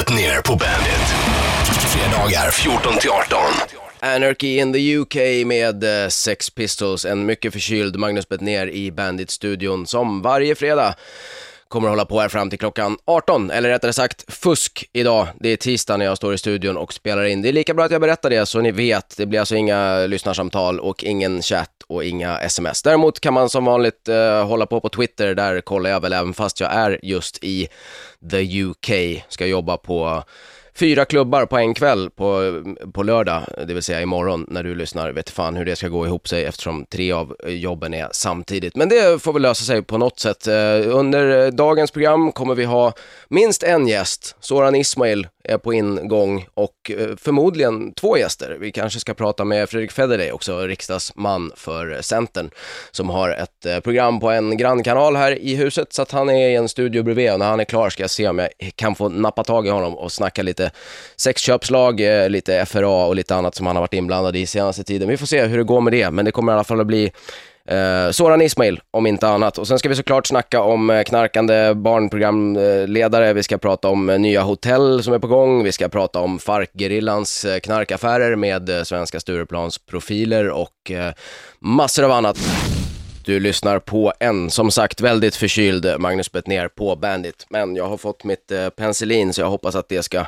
Magnus ner på Bandit. Fredagar 14 till 18. Anarchy in the UK med eh, Sex Pistols, en mycket förkyld Magnus ner i Bandit-studion som varje fredag kommer att hålla på här fram till klockan 18, eller rättare sagt fusk idag. Det är tisdag när jag står i studion och spelar in. Det är lika bra att jag berättar det så ni vet. Det blir alltså inga lyssnarsamtal och ingen chatt och inga sms. Däremot kan man som vanligt eh, hålla på på Twitter, där kollar jag väl även fast jag är just i the UK. Ska jobba på fyra klubbar på en kväll på, på lördag, det vill säga imorgon när du lyssnar, vet fan hur det ska gå ihop sig eftersom tre av jobben är samtidigt. Men det får väl lösa sig på något sätt. Eh, under dagens program kommer vi ha minst en gäst, Soran Ismail är på ingång och eh, förmodligen två gäster. Vi kanske ska prata med Fredrik Federley också, riksdagsman för Centern, som har ett eh, program på en grannkanal här i huset, så att han är i en studio bredvid och när han är klar ska jag se om jag kan få nappa tag i honom och snacka lite sexköpslag, eh, lite FRA och lite annat som han har varit inblandad i senaste tiden. Vi får se hur det går med det, men det kommer i alla fall att bli Eh, Soran Ismail, om inte annat. Och sen ska vi såklart snacka om eh, knarkande barnprogramledare, vi ska prata om eh, nya hotell som är på gång, vi ska prata om FARC-gerillans eh, knarkaffärer med svenska Stureplans profiler och massor av annat. Du lyssnar på en, som sagt, väldigt förkyld Magnus Bettner på Bandit. Men jag har fått mitt eh, penicillin så jag hoppas att det ska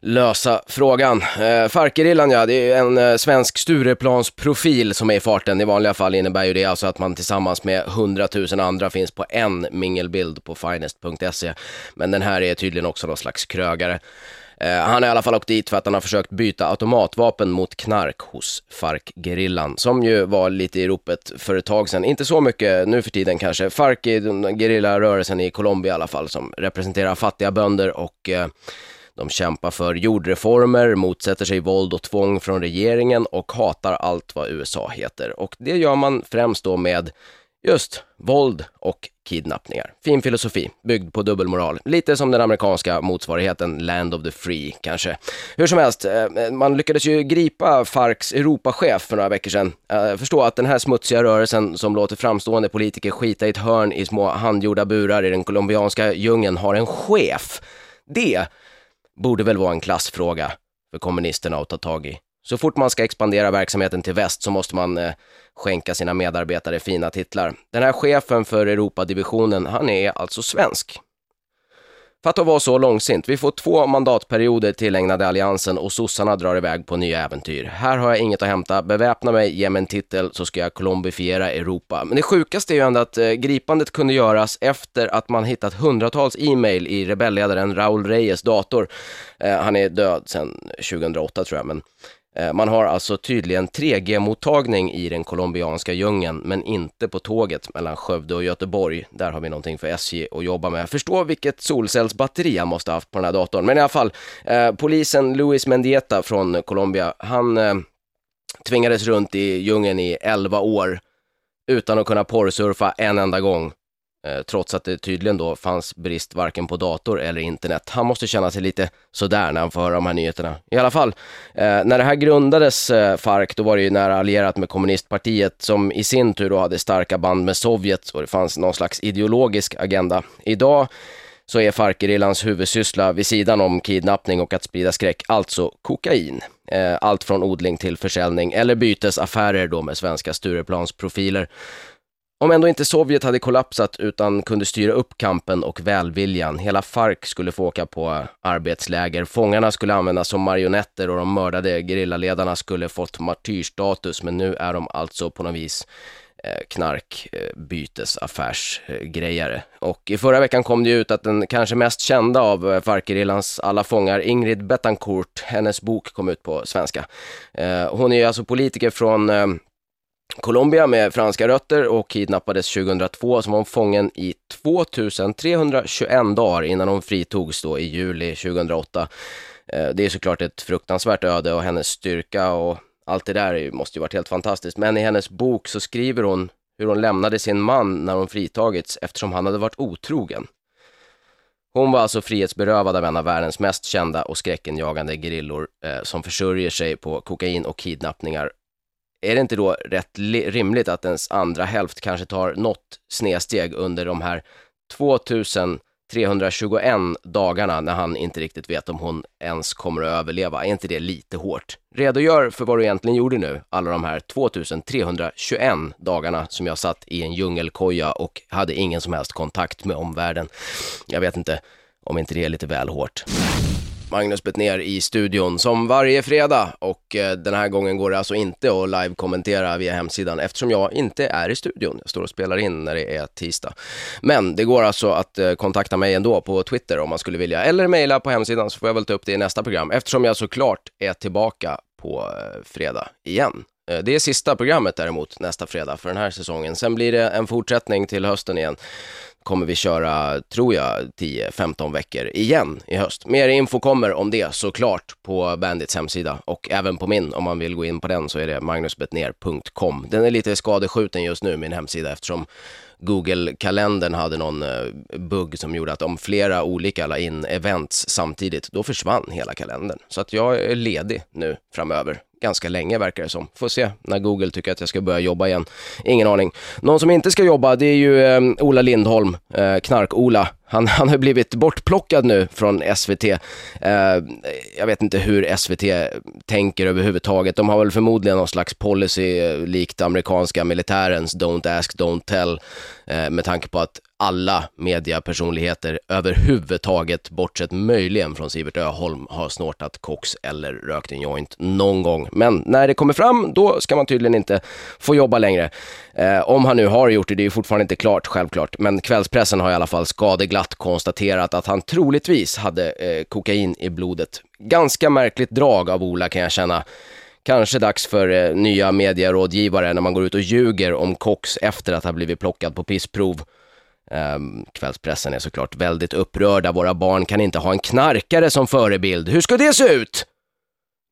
lösa frågan. Eh, Farkerillan ja, det är en eh, svensk Stureplansprofil som är i farten. I vanliga fall innebär ju det alltså att man tillsammans med hundratusen andra finns på en mingelbild på finest.se. Men den här är tydligen också någon slags krögare. Eh, han har i alla fall åkt dit för att han har försökt byta automatvapen mot knark hos FARC-gerillan, som ju var lite i ropet för ett tag sedan. Inte så mycket nu för tiden kanske. FARC är den gerillarörelsen i Colombia i alla fall, som representerar fattiga bönder och eh, de kämpar för jordreformer, motsätter sig våld och tvång från regeringen och hatar allt vad USA heter. Och det gör man främst då med just våld och kidnappningar. Fin filosofi, byggd på dubbelmoral. Lite som den amerikanska motsvarigheten Land of the Free, kanske. Hur som helst, eh, man lyckades ju gripa Farcs Europachef för några veckor sedan. Eh, förstå att den här smutsiga rörelsen som låter framstående politiker skita i ett hörn i små handgjorda burar i den colombianska djungeln har en chef. Det borde väl vara en klassfråga för kommunisterna att ta tag i. Så fort man ska expandera verksamheten till väst så måste man eh, skänka sina medarbetare fina titlar. Den här chefen för Europadivisionen, han är alltså svensk. För att vara så långsint, vi får två mandatperioder tillägnade Alliansen och sossarna drar iväg på nya äventyr. Här har jag inget att hämta, beväpna mig, ge mig en titel så ska jag kolumbifiera Europa. Men det sjukaste är ju ändå att eh, gripandet kunde göras efter att man hittat hundratals e-mail i rebellledaren Raúl Reyes dator. Eh, han är död sedan 2008 tror jag, men Eh, man har alltså tydligen 3G-mottagning i den colombianska djungeln, men inte på tåget mellan Skövde och Göteborg. Där har vi någonting för SJ att jobba med. Förstå vilket solcellsbatteri han måste ha haft på den här datorn. Men i alla fall, eh, polisen Luis Mendieta från Colombia, han eh, tvingades runt i djungeln i 11 år utan att kunna porrsurfa en enda gång. Eh, trots att det tydligen då fanns brist varken på dator eller internet. Han måste känna sig lite sådär när han får höra de här nyheterna. I alla fall, eh, när det här grundades, eh, FARC, då var det ju nära allierat med kommunistpartiet som i sin tur då hade starka band med Sovjet och det fanns någon slags ideologisk agenda. Idag så är FARC-gerillans huvudsyssla vid sidan om kidnappning och att sprida skräck, alltså kokain. Eh, allt från odling till försäljning eller bytesaffärer då med svenska Stureplansprofiler. Om ändå inte Sovjet hade kollapsat utan kunde styra upp kampen och välviljan. Hela FARC skulle få åka på arbetsläger. Fångarna skulle användas som marionetter och de mördade gerillaledarna skulle fått martyrstatus. Men nu är de alltså på något vis eh, knarkbytesaffärsgrejare. Eh, och i förra veckan kom det ut att den kanske mest kända av eh, FARC-gerillans alla fångar, Ingrid Betancourt, hennes bok kom ut på svenska. Hon är alltså politiker från Colombia med franska rötter och kidnappades 2002 som var hon fången i 2321 dagar innan hon fritogs då i juli 2008. Eh, det är såklart ett fruktansvärt öde och hennes styrka och allt det där måste ju varit helt fantastiskt. Men i hennes bok så skriver hon hur hon lämnade sin man när hon fritagits eftersom han hade varit otrogen. Hon var alltså frihetsberövad av en av världens mest kända och skräckenjagande grillor eh, som försörjer sig på kokain och kidnappningar är det inte då rätt rimligt att ens andra hälft kanske tar något snedsteg under de här 2321 dagarna när han inte riktigt vet om hon ens kommer att överleva. Är inte det lite hårt? Redogör för vad du egentligen gjorde nu, alla de här 2321 dagarna som jag satt i en djungelkoja och hade ingen som helst kontakt med omvärlden. Jag vet inte om inte det är lite väl hårt. Magnus Betnér i studion som varje fredag och eh, den här gången går det alltså inte att live-kommentera via hemsidan eftersom jag inte är i studion. Jag står och spelar in när det är tisdag. Men det går alltså att eh, kontakta mig ändå på Twitter om man skulle vilja eller mejla på hemsidan så får jag väl ta upp det i nästa program eftersom jag såklart är tillbaka på eh, fredag igen. Eh, det är sista programmet däremot nästa fredag för den här säsongen. Sen blir det en fortsättning till hösten igen. Kommer vi köra, tror jag, 10-15 veckor igen i höst. Mer info kommer om det såklart på Bandits hemsida och även på min om man vill gå in på den så är det magnusbetner.com. Den är lite skadeskjuten just nu, min hemsida, eftersom Google-kalendern hade någon eh, bugg som gjorde att om flera olika la in events samtidigt, då försvann hela kalendern. Så att jag är ledig nu framöver. Ganska länge verkar det som. Får se när Google tycker att jag ska börja jobba igen. Ingen aning. Någon som inte ska jobba, det är ju eh, Ola Lindholm, eh, Knark-Ola. Han, han har blivit bortplockad nu från SVT. Eh, jag vet inte hur SVT tänker överhuvudtaget. De har väl förmodligen någon slags policy eh, likt amerikanska militärens Don't ask, don't tell. Eh, med tanke på att alla mediapersonligheter överhuvudtaget, bortsett möjligen från Sivert Öholm, har snortat koks eller rökt en joint någon gång. Men när det kommer fram, då ska man tydligen inte få jobba längre. Eh, om han nu har gjort det, det är ju fortfarande inte klart, självklart. Men kvällspressen har i alla fall skadeglatt glatt konstaterat att han troligtvis hade eh, kokain i blodet. Ganska märkligt drag av Ola kan jag känna. Kanske dags för eh, nya medierådgivare när man går ut och ljuger om koks efter att ha blivit plockad på pissprov. Um, kvällspressen är såklart väldigt upprörda. Våra barn kan inte ha en knarkare som förebild. Hur ska det se ut?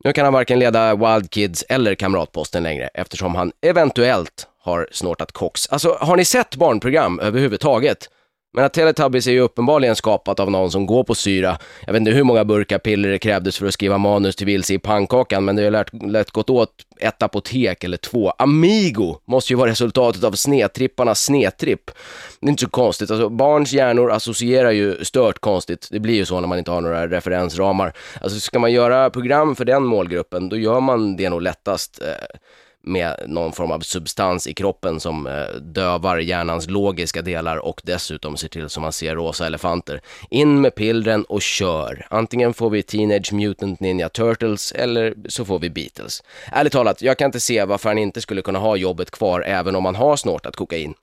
Nu kan han varken leda Wild Kids eller Kamratposten längre eftersom han eventuellt har snortat koks. Alltså, har ni sett barnprogram överhuvudtaget? Men att Teletubbies är ju uppenbarligen skapat av någon som går på syra. Jag vet inte hur många burkar piller det krävdes för att skriva manus till Vilse i pannkakan, men det har lätt, lätt gått åt ett apotek eller två. Amigo måste ju vara resultatet av snedtripparnas snedtripp. Det är inte så konstigt, alltså barns hjärnor associerar ju stört konstigt. Det blir ju så när man inte har några referensramar. Alltså ska man göra program för den målgruppen, då gör man det nog lättast eh, med någon form av substans i kroppen som eh, dövar hjärnans logiska delar och dessutom ser till så man ser rosa elefanter. In med pillren och kör. Antingen får vi Teenage Mutant Ninja Turtles eller så får vi Beatles. Ärligt talat, jag kan inte se varför han inte skulle kunna ha jobbet kvar även om han har snortat kokain.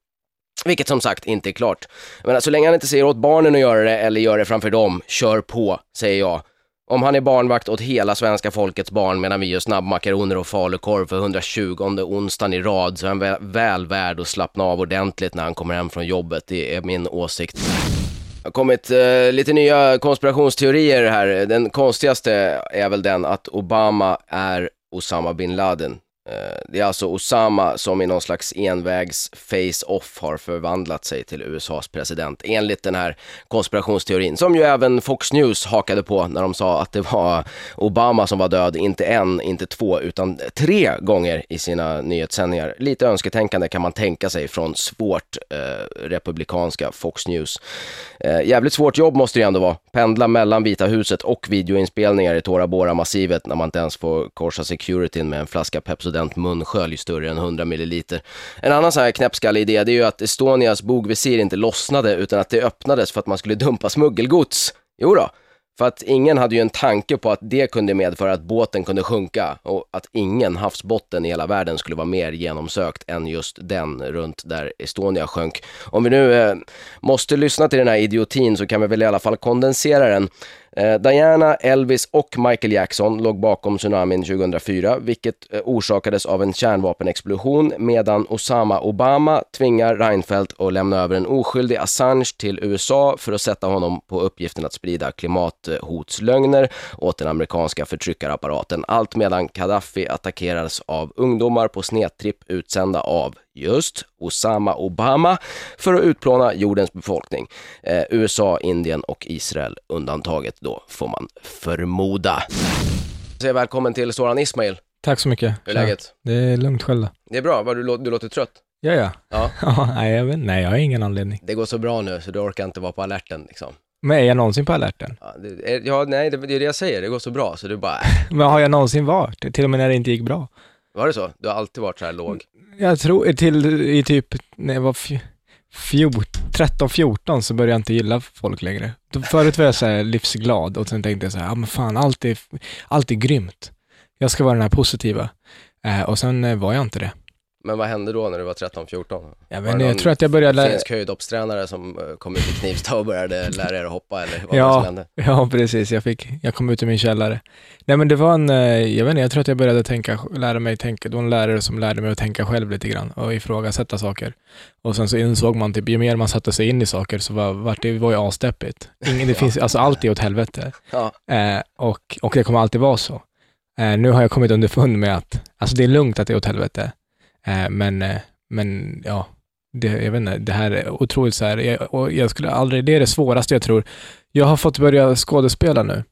Vilket som sagt inte är klart. Men så länge han inte säger åt barnen att göra det eller gör det framför dem, kör på, säger jag. Om han är barnvakt åt hela svenska folkets barn medan vi gör snabbmakaroner och falukorv för 120 onsdagen i rad så är han väl, väl värd att slappna av ordentligt när han kommer hem från jobbet. Det är min åsikt. Det har kommit eh, lite nya konspirationsteorier här. Den konstigaste är väl den att Obama är Osama bin Laden. Eh, det är alltså Osama som i någon slags envägs face-off har förvandlat sig till USAs president enligt den här konspirationsteorin som ju även Fox News hakade på när de sa att det var Obama som var död, inte en, inte två, utan tre gånger i sina nyhetssändningar. Lite önsketänkande kan man tänka sig från svårt eh, republikanska Fox News. Eh, jävligt svårt jobb måste det ju ändå vara. Pendla mellan Vita huset och videoinspelningar i Tora Bora-massivet när man inte ens får korsa securityn med en flaska studentmunskölj, munskölj större än 100 milliliter. En annan sån här knäppskalle idé det är ju att Estonias bogvisir inte lossnade utan att det öppnades för att man skulle dumpa smuggelgods. Jo då, för att ingen hade ju en tanke på att det kunde medföra att båten kunde sjunka och att ingen havsbotten i hela världen skulle vara mer genomsökt än just den runt där Estonia sjönk. Om vi nu eh, måste lyssna till den här idiotin så kan vi väl i alla fall kondensera den. Eh, Diana, Elvis och Michael Jackson låg bakom tsunamin 2004, vilket eh, orsakades av en kärnvapenexplosion medan Osama Obama tvingar Reinfeldt att lämna över en oskyldig Assange till USA för att sätta honom på uppgiften att sprida klimathotslögner åt den amerikanska förtryckarapparaten. Allt medan Gaddafi attackeras av ungdomar på snedtripp utsända av just Osama Obama för att utplåna jordens befolkning. Eh, USA, Indien och Israel undantaget då, får man förmoda. Säg välkommen till Soran Ismail. Tack så mycket. Hur är läget? Det är lugnt själv. Det är bra, du, lå- du låter trött. Ja, ja. Ja. Ja, nej, jag vet, nej, jag har ingen anledning. Det går så bra nu så du orkar inte vara på alerten liksom. Men är jag någonsin på alerten? Ja, det, är- ja nej, det, det är det jag säger. Det går så bra så du bara, Men har jag någonsin varit? Till och med när det inte gick bra? Var det så? Du har alltid varit så här låg? Jag tror till i typ, när jag var 13-14 så började jag inte gilla folk längre. Förut var jag så här livsglad och sen tänkte jag så här, ja men fan, allt är, allt är grymt. Jag ska vara den här positiva. Eh, och sen eh, var jag inte det. Men vad hände då när du var 13-14? Jag, Var vet, det inte, jag tror att jag började lära... Finsk höjdhoppstränare som eh, kom ut i Knivsta och började lära er att hoppa eller vad Ja. var som hände? Ja, precis. Jag, fick, jag kom ut ur min källare. Nej, men det var en, eh, jag vet inte, jag tror att jag började tänka, lära mig tänka, det var en lärare som lärde mig att tänka själv lite grann och ifrågasätta saker. Och sen så insåg man, typ, ju mer man satte sig in i saker så var, vart det var ju asdeppigt. Ingen, det finns, alltså allt är åt helvete. Ja, Eh, och, och det kommer alltid vara så. Eh, nu har jag kommit underfund med att, alltså det är lugnt att det är åt helvete. Eh, men, eh, men ja, det, jag vet inte, det här är otroligt så här, jag, och jag skulle aldrig, det är det svåraste jag tror. Jag har fått börja skådespela nu.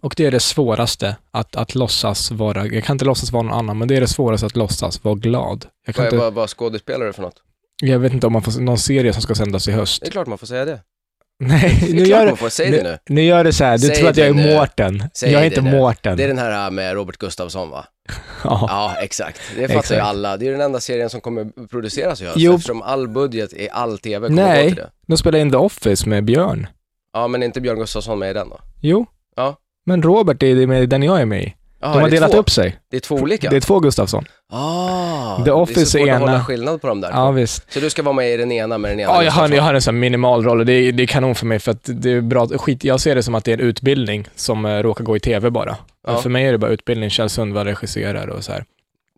Och det är det svåraste, att, att låtsas vara, jag kan inte låtsas vara någon annan, men det är det svåraste att låtsas vara glad. Jag, kan vad, inte, vad, vad skådespelar du för något? jag vet inte om man får, någon serie som ska sändas i höst. Det är klart man får säga det. Nej, nu gör, man får, säg det nu. nu gör det så här, du Säg tror att jag är nu. Mårten. Jag är inte nu. Mårten. Det är den här med Robert Gustafsson va? Ja. Ja, exakt. Det fattar ju alla. Det är den enda serien som kommer produceras i höst Jo. eftersom all budget i all tv kommer Nej. gå till det. De spelar in The Office med Björn. Ja, men är inte Björn Gustafsson med i den då? Jo. Ja. Men Robert är med i den jag är med i. Jaha, De har delat två. upp sig. Det är två olika? Det är två Gustafsson. Ah, The det är Office så svårt att hålla skillnad på dem där. Ja, visst. Så du ska vara med i den ena med den ena Ja, jag har, Gustafsson? jag har en sån minimal roll och det är, det är kanon för mig för att det är bra. Skit, jag ser det som att det är en utbildning som eh, råkar gå i tv bara. Ja. För mig är det bara utbildning. Kjell Sundvall regisserar och så här.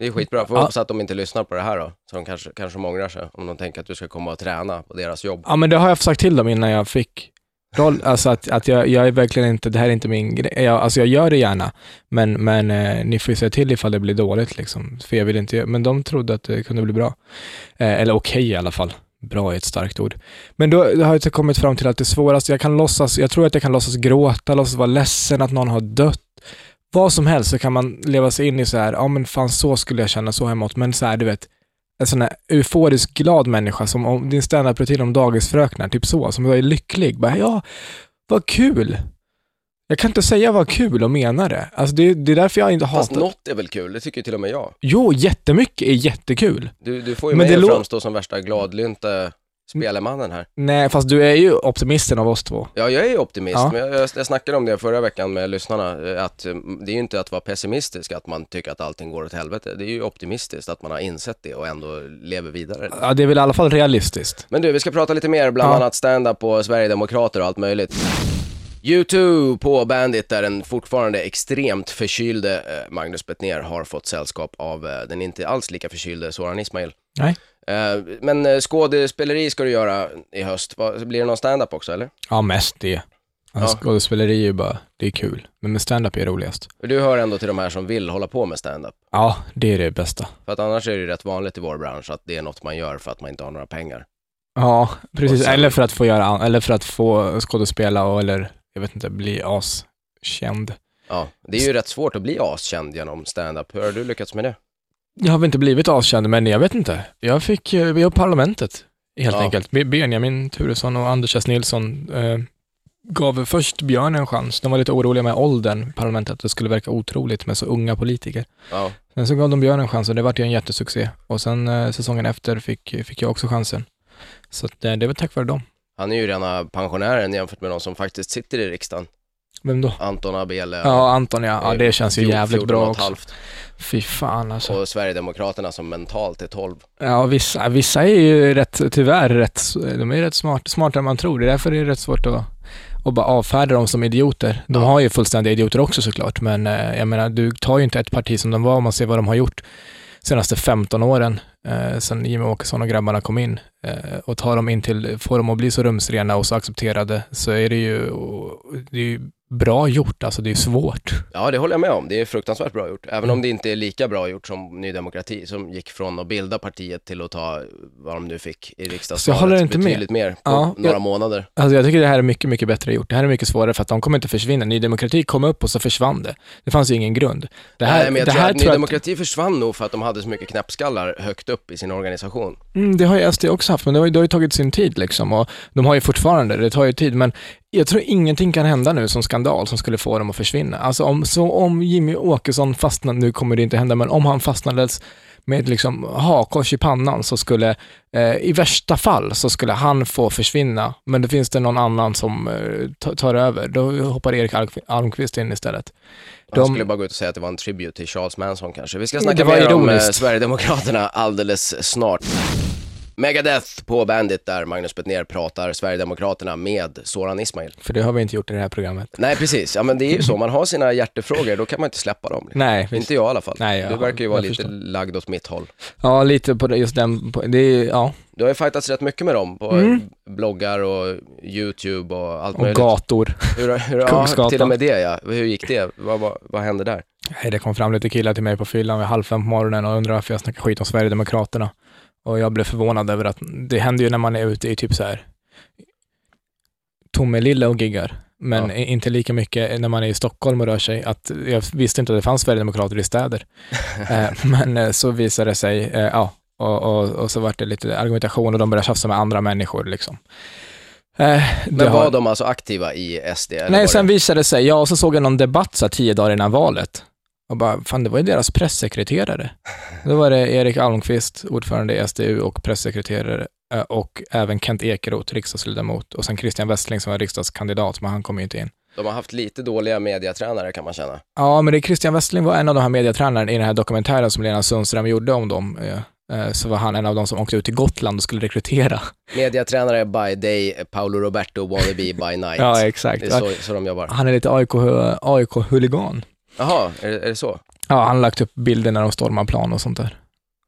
Det är skitbra. Får Ja. hoppas att de inte lyssnar på det här då. Så de kanske, kanske ångrar sig om de tänker att du ska komma och träna på deras jobb. Ja, men det har jag sagt till dem innan jag fick roll. Alltså att, att jag, jag är verkligen inte, det här är inte min grej. Jag, alltså jag gör det gärna, men, men eh, ni får ju säga till ifall det blir dåligt liksom. För jag vill inte men de trodde att det kunde bli bra. Eh, eller okej i alla fall. Bra är ett starkt ord. Men då, då har jag kommit fram till att det svåraste, jag kan låtsas, jag tror att jag kan låtsas gråta, låtsas vara ledsen att någon har dött. Vad som helst så kan man leva sig in i så här, ja men fan så skulle jag känna så hemåt, men så här du vet, en sån här euforisk glad människa som om din standup-rutin om dagisfröknar, typ så, som är lycklig. Bara, ja, vad kul. Jag kan inte säga vad kul och mena det. Alltså det, det är därför jag inte Fast hatar... något är väl kul, det tycker till och med jag. Jo, jättemycket är jättekul. Du, du får ju Men mig att lå- framstå som värsta gladlynte spelemannen här. Nej, fast du är ju optimisten av oss två. Ja, jag är ju optimist, Ja. men jag, jag, snackade om det förra veckan med lyssnarna, eh, att eh, det är ju inte att vara pessimistisk, att man tycker att allting går åt helvete. Det är ju optimistiskt att man har insett det och ändå lever vidare. Ja, det är väl i alla fall realistiskt. Men du, vi ska prata lite mer, bland Ja. annat stand-up och Sverigedemokrater och allt möjligt. U2 på Bandit där den fortfarande extremt förkylde eh, Magnus Bettner har fått sällskap av eh, den inte alls lika förkylde Soran Ismail. Nej. Eh, Men eh, skådespeleri ska du göra i höst. Blir det någon stand-up också eller? Ja, mest det. Ja. Alltså, Skådespeleri är ju bara, det är kul. Men med stand-up är roligast. För Du hör ändå till de här som vill hålla på med stand-up. Ja, det är det bästa. För att annars är det ju rätt vanligt i vår bransch att det är något man gör för att man inte har några pengar. Ja, precis. Sen- Eller för att få göra, eller för att få skådespela och eller, jag vet inte, bli askänd. Ja, det är ju rätt svårt att bli askänd genom stand-up. Hur har du lyckats med det? Jag har väl inte blivit askänd, men jag vet inte. Jag fick, eh, vi har Parlamentet, helt Ja. enkelt. Be- Benjamin Turesson och Anders S. Nilsson eh, gav först Björn en chans. De var lite oroliga med åldern, Parlamentet, att det skulle verka otroligt med så unga politiker. Ja, Sen så gav de Björn en chans och det vart ju en jättesuccé. Och sen eh, säsongen efter fick, fick jag också chansen. Så att, eh, det var tack vare dem. han är ju rena pensionären jämfört med de som faktiskt sitter i riksdagen. Vem då? Anton Abele. Ja, Anton ja. ja. Det känns ju jävligt 14 bra och också. Fy fan alltså. Och Sverigedemokraterna som mentalt är 12. Ja, vissa, vissa är ju rätt, tyvärr rätt, de är rätt smart, smartare än man tror. Det är därför det är rätt svårt att, att bara avfärda dem som idioter. De har ju fullständiga idioter också såklart, men eh, jag menar, du tar ju inte ett parti som de var om man ser vad de har gjort senaste 15 åren, eh, sen Jimmie Åkesson och grabbarna kom in eh, och tar dem in till, får dem att bli så rumsrena och så accepterade, så är det ju, det är ju bra gjort, alltså det är svårt. Ja, det håller jag med om. Det är fruktansvärt bra gjort. Även om det inte är lika bra gjort som Ny Demokrati, som gick från att bilda partiet till att ta vad de nu fick i riksdagsvalet. Jag håller inte med. Betydligt mer på Ja, några jag- månader. Alltså jag tycker det här är mycket, mycket bättre gjort. Det här är mycket svårare för att de kommer inte försvinna. Ny Demokrati kom upp och så försvann det. Det fanns ju ingen grund. Det här, Nej, men jag det tror här att Ny Demokrati försvann nog för att de hade så mycket knäppskallar högt upp i sin organisation. Mm, det har ju SD också haft, men det har, ju- det har ju tagit sin tid liksom. Och de har ju fortfarande, det tar ju tid, men jag tror ingenting kan hända nu som skandal som skulle få dem att försvinna. Alltså om, så om Jimmy Åkesson fastnade, nu kommer det inte hända, men om han fastnades med liksom hakkors i pannan så skulle, eh, i värsta fall, så skulle han få försvinna. Men det finns det någon annan som eh, ta- tar över. Då hoppar Erik Alm- Almqvist in istället. Han De- skulle bara gå ut och säga att det var en tribute till Charles Manson kanske. Vi ska snacka mer om eh. Sverigedemokraterna alldeles snart. Megadeth på Bandit där Magnus Bettner pratar Sverigedemokraterna med Soran Ismail. För det har vi inte gjort i det här programmet. Nej precis, ja men det är ju så, man har sina hjärtefrågor, då kan man inte släppa dem. Nej, visst. Inte jag i alla fall. Nej, jag- du verkar ju vara lite förstår. lagd åt mitt håll. Ja, lite på just den, på, det är, ja, Du har ju fightats rätt mycket med dem på Mm. bloggar och YouTube och allt och möjligt. gator. Hur, hur, ja, till och med det ja. Hur gick det? Vad, vad, vad hände där? Nej, det kom fram lite killar till mig på fyllan vid halv fem på morgonen och undrade varför jag snackar skit om Sverigedemokraterna. Och jag blev förvånad över att det händer ju när man är ute i typ så här Tomelilla och giggar. Men Ja. inte lika mycket när man är i Stockholm och rör sig. Att jag visste inte att det fanns Sverigedemokrater i städer. eh, men eh, så visade det sig, eh, ja, och, och, och så var det lite argumentation och de började tjafsa med andra människor liksom. Eh, det Men har- var de alltså aktiva i SD? Nej, det- sen visade det sig, ja, och så såg jag någon debatt så här, tio dagar innan valet. Och bara, fan det var ju deras pressekreterare. Då var det Erik Almqvist, ordförande i SDU och pressekreterare eh, och även Kent Ekeroth, riksdagsledamot och sen Christian Westling som var riksdagskandidat, men han kom ju inte in. De har haft lite dåliga mediatränare kan man känna. Ja, men det Christian Westling var en av de här mediatränarna i den här dokumentären som Lena Sundström gjorde om dem. eh, eh, Så var han en av de som åkte ut till Gotland och skulle rekrytera. Mediatränare by day, Paolo Roberto wannabe by night. Ja, det exakt. är så, så de jobbar. Han är lite AIK AIK-huligan. Jaha, är, är det så? Ja, han har lagt upp bilder när de stormar plan och sånt där.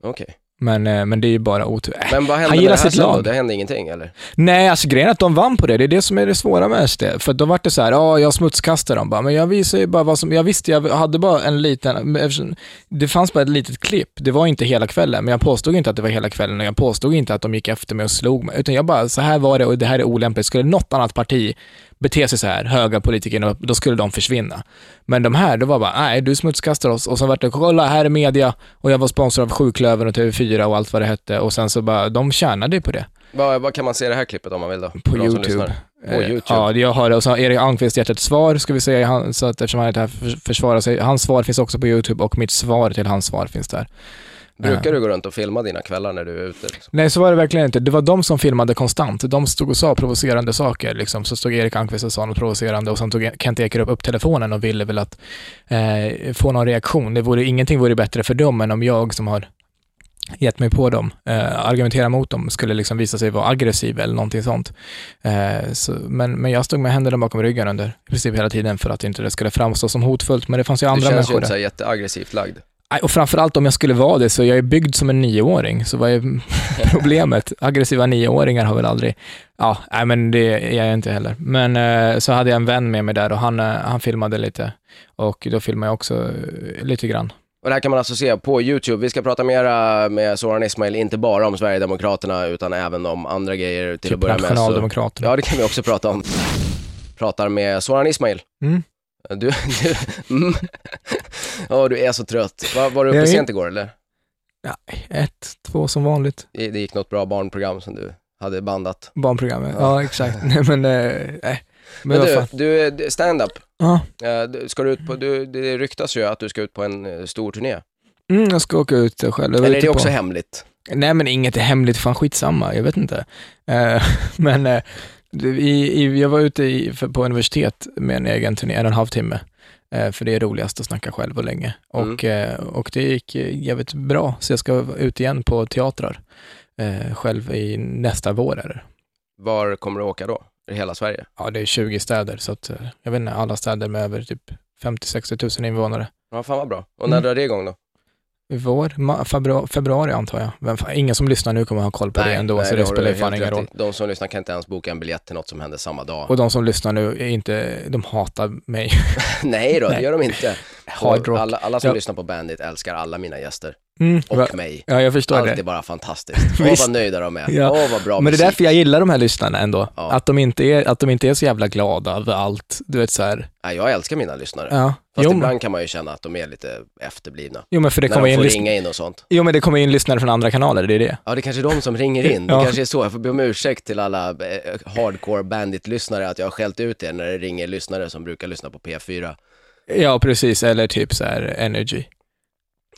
Okej. Men, eh, men det är ju bara otur. Äh. Men vad hände Han med gillar det här sitt sen då? lag. Det hände ingenting eller? Nej, alltså grejen är att de vann på det. Det är det som är det svåra med SD. För då var det så här, ja, jag smutskastade dem bara, men jag visade ju bara vad som, jag visste, jag hade bara en liten, eftersom- det fanns bara ett litet klipp. Det var inte hela kvällen, men jag påstod inte att det var hela kvällen och jag påstod inte att de gick efter mig och slog mig, utan jag bara, så här var det och det här är olämpligt. Skulle något annat parti bete sig så här, höga politiker, då skulle de försvinna. Men de här, då var bara, nej, du smutskastar oss och så vart det, kolla, här är media och jag var sponsor av Sjuklövern och TV4 och allt vad det hette och sen så bara, de tjänade ju på det. Vad, vad kan man se det här klippet om man vill då? På YouTube. På Eh, YouTube? Ja, jag har det. Och så har Erik Almqvist ett svar, ska vi säga, han, så att eftersom han inte här för- försvarar sig. Hans svar finns också på YouTube och mitt svar till hans svar finns där. Brukar du gå runt och filma dina kvällar när du är ute? Liksom? Nej, så var det verkligen inte. Det var de som filmade konstant. De stod och sa provocerande saker. Liksom. Så stod Erik Almqvist och sa något provocerande och sen tog Kent Ekeroth upp telefonen och ville väl att eh, få någon reaktion. Det vore, ingenting vore bättre för dem än om jag som har gett mig på dem, eh, argumentera mot dem, skulle liksom visa sig vara aggressiv eller någonting sånt. Eh, så, men, men jag stod med händerna bakom ryggen under i princip hela tiden för att inte det skulle framstå som hotfullt, men det fanns ju Du andra känns ju människor inte så jätteaggressivt lagd. Och framförallt om jag skulle vara det, så jag är byggd som en nioåring, så vad är problemet? Aggressiva nioåringar har väl aldrig... Ja, nej men det är jag inte heller. Men eh, så hade jag en vän med mig där och han, eh, han filmade lite. Och då filmade jag också eh, lite grann. Och det här kan man alltså se på YouTube. Vi ska prata mera med Soran Ismail, inte bara om Sverigedemokraterna utan även om andra grejer till att Typ börja med. Så, Nationaldemokraterna. ja, det kan vi också prata om. Pratar med Soran Ismail. Mm. Du, du, mm. Ja, du är så trött. Var, var du uppe sent igår eller? Ett, två som vanligt. Det det gick något bra barnprogram som du hade bandat. Barnprogrammet. Ja. Ja, exakt. Nej, men, eh, nej. Men, Men vad du, fan. du, du stand-up. Ja. Eh, du- Ska du ut på, du, det ryktas ju att du ska ut på en eh, stor turné. Mm, jag ska åka ut själv. Eller är det på- också hemligt? Nej, men inget är hemligt, fan skitsamma, jag vet inte. Eh, men du, i, i, jag var ute i, för, på universitet med en egen turné, en och en halv timme. Eh, för det är roligast att snacka själv och länge. Och, eh, och det gick jävligt bra, så jag ska ut igen på teatrar eh, själv i nästa vår. Det. Var kommer du åka då? I hela Sverige? Ja, det är 20 städer, så att, eh, jag vet inte, alla städer med över typ 50-60 000 invånare. Ja, fan vad bra. Och när Mm. drar det igång då? Vår? Februari, februari antar jag. Vem, ingen som lyssnar nu kommer ha koll på det ändå, så det du spelar ju fan ingen roll. De som lyssnar kan inte ens boka en biljett till något som händer samma dag. Och de som lyssnar nu är inte, de hatar mig. Nej då, det Nej. gör de inte. Hard rock. Alla, alla som Ja. lyssnar på Bandit älskar alla mina gäster. Mm, va- Och mig. ja, jag förstår Allt är det. bara fantastiskt. Åh vad nöjda de är. Ja. Åh vad bra Men det är musik. därför jag gillar de här lyssnarna ändå. Ja. Att, de inte är, att de inte är så jävla glada över allt. Du vet så här. Nej, jag älskar mina lyssnare. Ja. Fast Jo, men, ibland kan man ju känna att de är lite efterblivna. jo, men för det när kommer de in får lys- ringa in och sånt. Jo, men det kommer in lyssnare från andra kanaler, det är det. Ja, det är kanske är de som ringer in. Det Ja. kanske är så. Jag får be om ursäkt till alla eh, hardcore bandit-lyssnare att jag har skällt ut er när det ringer lyssnare som brukar lyssna på P4. Ja, precis. Eller typ så här energy.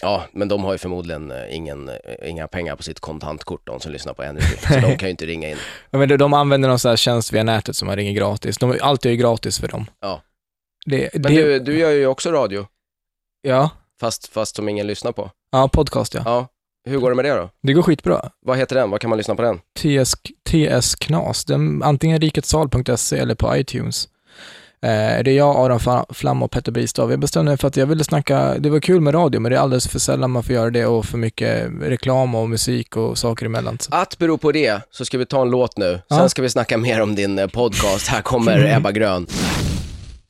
Ja, men de har ju förmodligen eh, ingen, eh, inga pengar på sitt kontantkort, de som lyssnar på Energy. Så de kan ju inte ringa in. Ja, men de, de använder någon sån här tjänst via nätet som man ringer gratis. De, allt är ju gratis för dem. Ja. Det, Men det, du, du gör ju också radio, Ja, fast, fast som ingen lyssnar på. ja, podcast ja. Ja, hur går det med det då? Det går skitbra. Vad heter den? Vad kan man lyssna på den? TS, TS Knas, den, antingen riketsal.se eller på iTunes. Eh, det är jag, Aron Flam och Petter Bristav. Jag bestämde mig för att jag ville snacka, det var kul med radio, men det är alldeles för sällan man får göra det och för mycket reklam och musik och saker emellan. Så. Att bero på det så ska vi ta en låt nu. Sen Ja. ska vi snacka mer om din eh, podcast. Här kommer Ebba Grön.